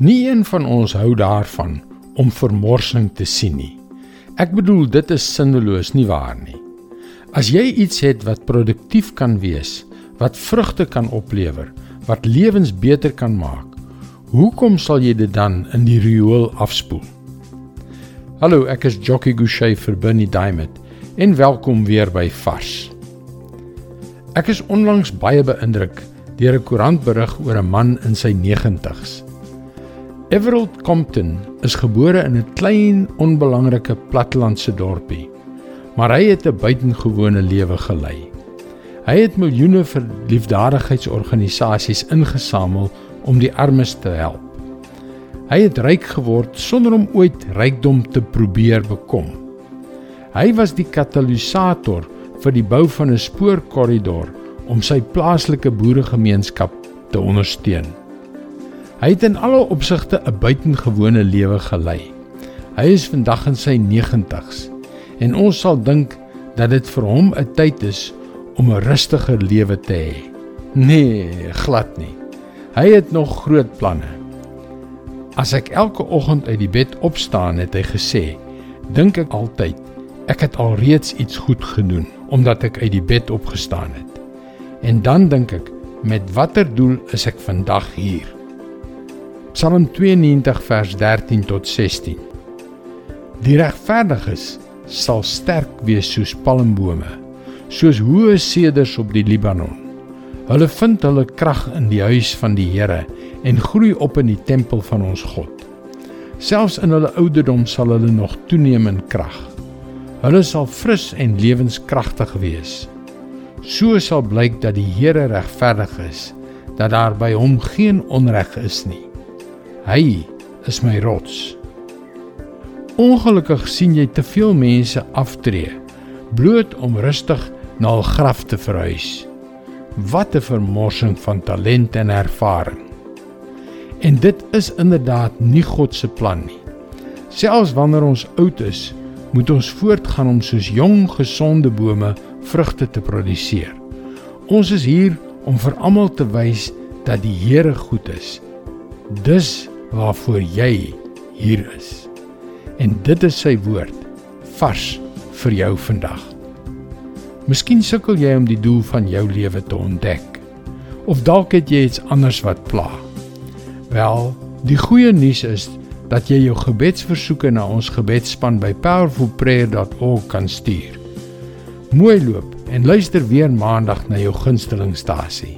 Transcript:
Nie een van ons hou daarvan om vermorsing te sien nie. Ek bedoel dit is sinneloos nie waar nie. As jy iets het wat produktief kan wees, wat vrugte kan oplewer, wat lewens beter kan maak, hoekom sal jy dit dan in die riool afspoel? Hallo, ek is Jockey Gouchee vir Bernie Diamond en welkom weer by Vars. Ek is onlangs baie beïndruk deur 'n koerantberig oor 'n man in sy 90's. Everald Compton is gebore in 'n klein, onbelangrike plattelandse dorpie, maar hy het 'n buitengewone lewe gelei. Hy het miljoene vir liefdadigheidsorganisasies ingesamel om die armes te help. Hy het ryk geword sonder om ooit rykdom te probeer bekom. Hy was die katalisator vir die bou van 'n spoorkorridor om sy plaaslike boeregemeenskap te ondersteun. Hy het in alle opsigte 'n buitengewone lewe gelei. Hy is vandag in sy 90's en ons sal dink dat dit vir hom 'n tyd is om 'n rustiger lewe te hê. Nee, glad nie. Hy het nog groot planne. As ek elke oggend uit die bed opstaan, het hy gesê, dink ek altyd ek het alreeds iets goed gedoen omdat ek uit die bed opgestaan het. En dan dink ek, met watter doel is ek vandag hier? Psalm 92 vers 13 tot 16. Die regverdiges sal sterk wees soos palmbome, soos hoë seders op die Libanon. Hulle vind hulle krag in die huis van die Here en groei op in die tempel van ons God. Selfs in hulle ouderdom sal hulle nog toeneem in krag. Hulle sal fris en lewenskragtig wees. So sal blyk dat die Here regverdig is, dat daar by hom geen onreg is nie. Hy is my rots. Ongelukkig sien jy te veel mense aftree bloot om rustig na 'n graf te verhuis. Wat 'n vermorsing van talent en ervaring. En dit is inderdaad nie God se plan nie. Selfs wanneer ons oud is, moet ons voortgaan om soos jong, gesonde bome vrugte te produseer. Ons is hier om vir almal te wys dat die Here goed is. Dis waarvoor jy hier is. En dit is sy woord vars vir jou vandag. Miskien sukkel jy om die doel van jou lewe te ontdek. Of dalk het jy iets anders wat pla. Wel, die goeie nuus is dat jy jou gebedsversoeke na ons gebedsspan by powerfulprayer.org kan stuur. Mooi loop en luister weer maandag na jou gunstelingstasie.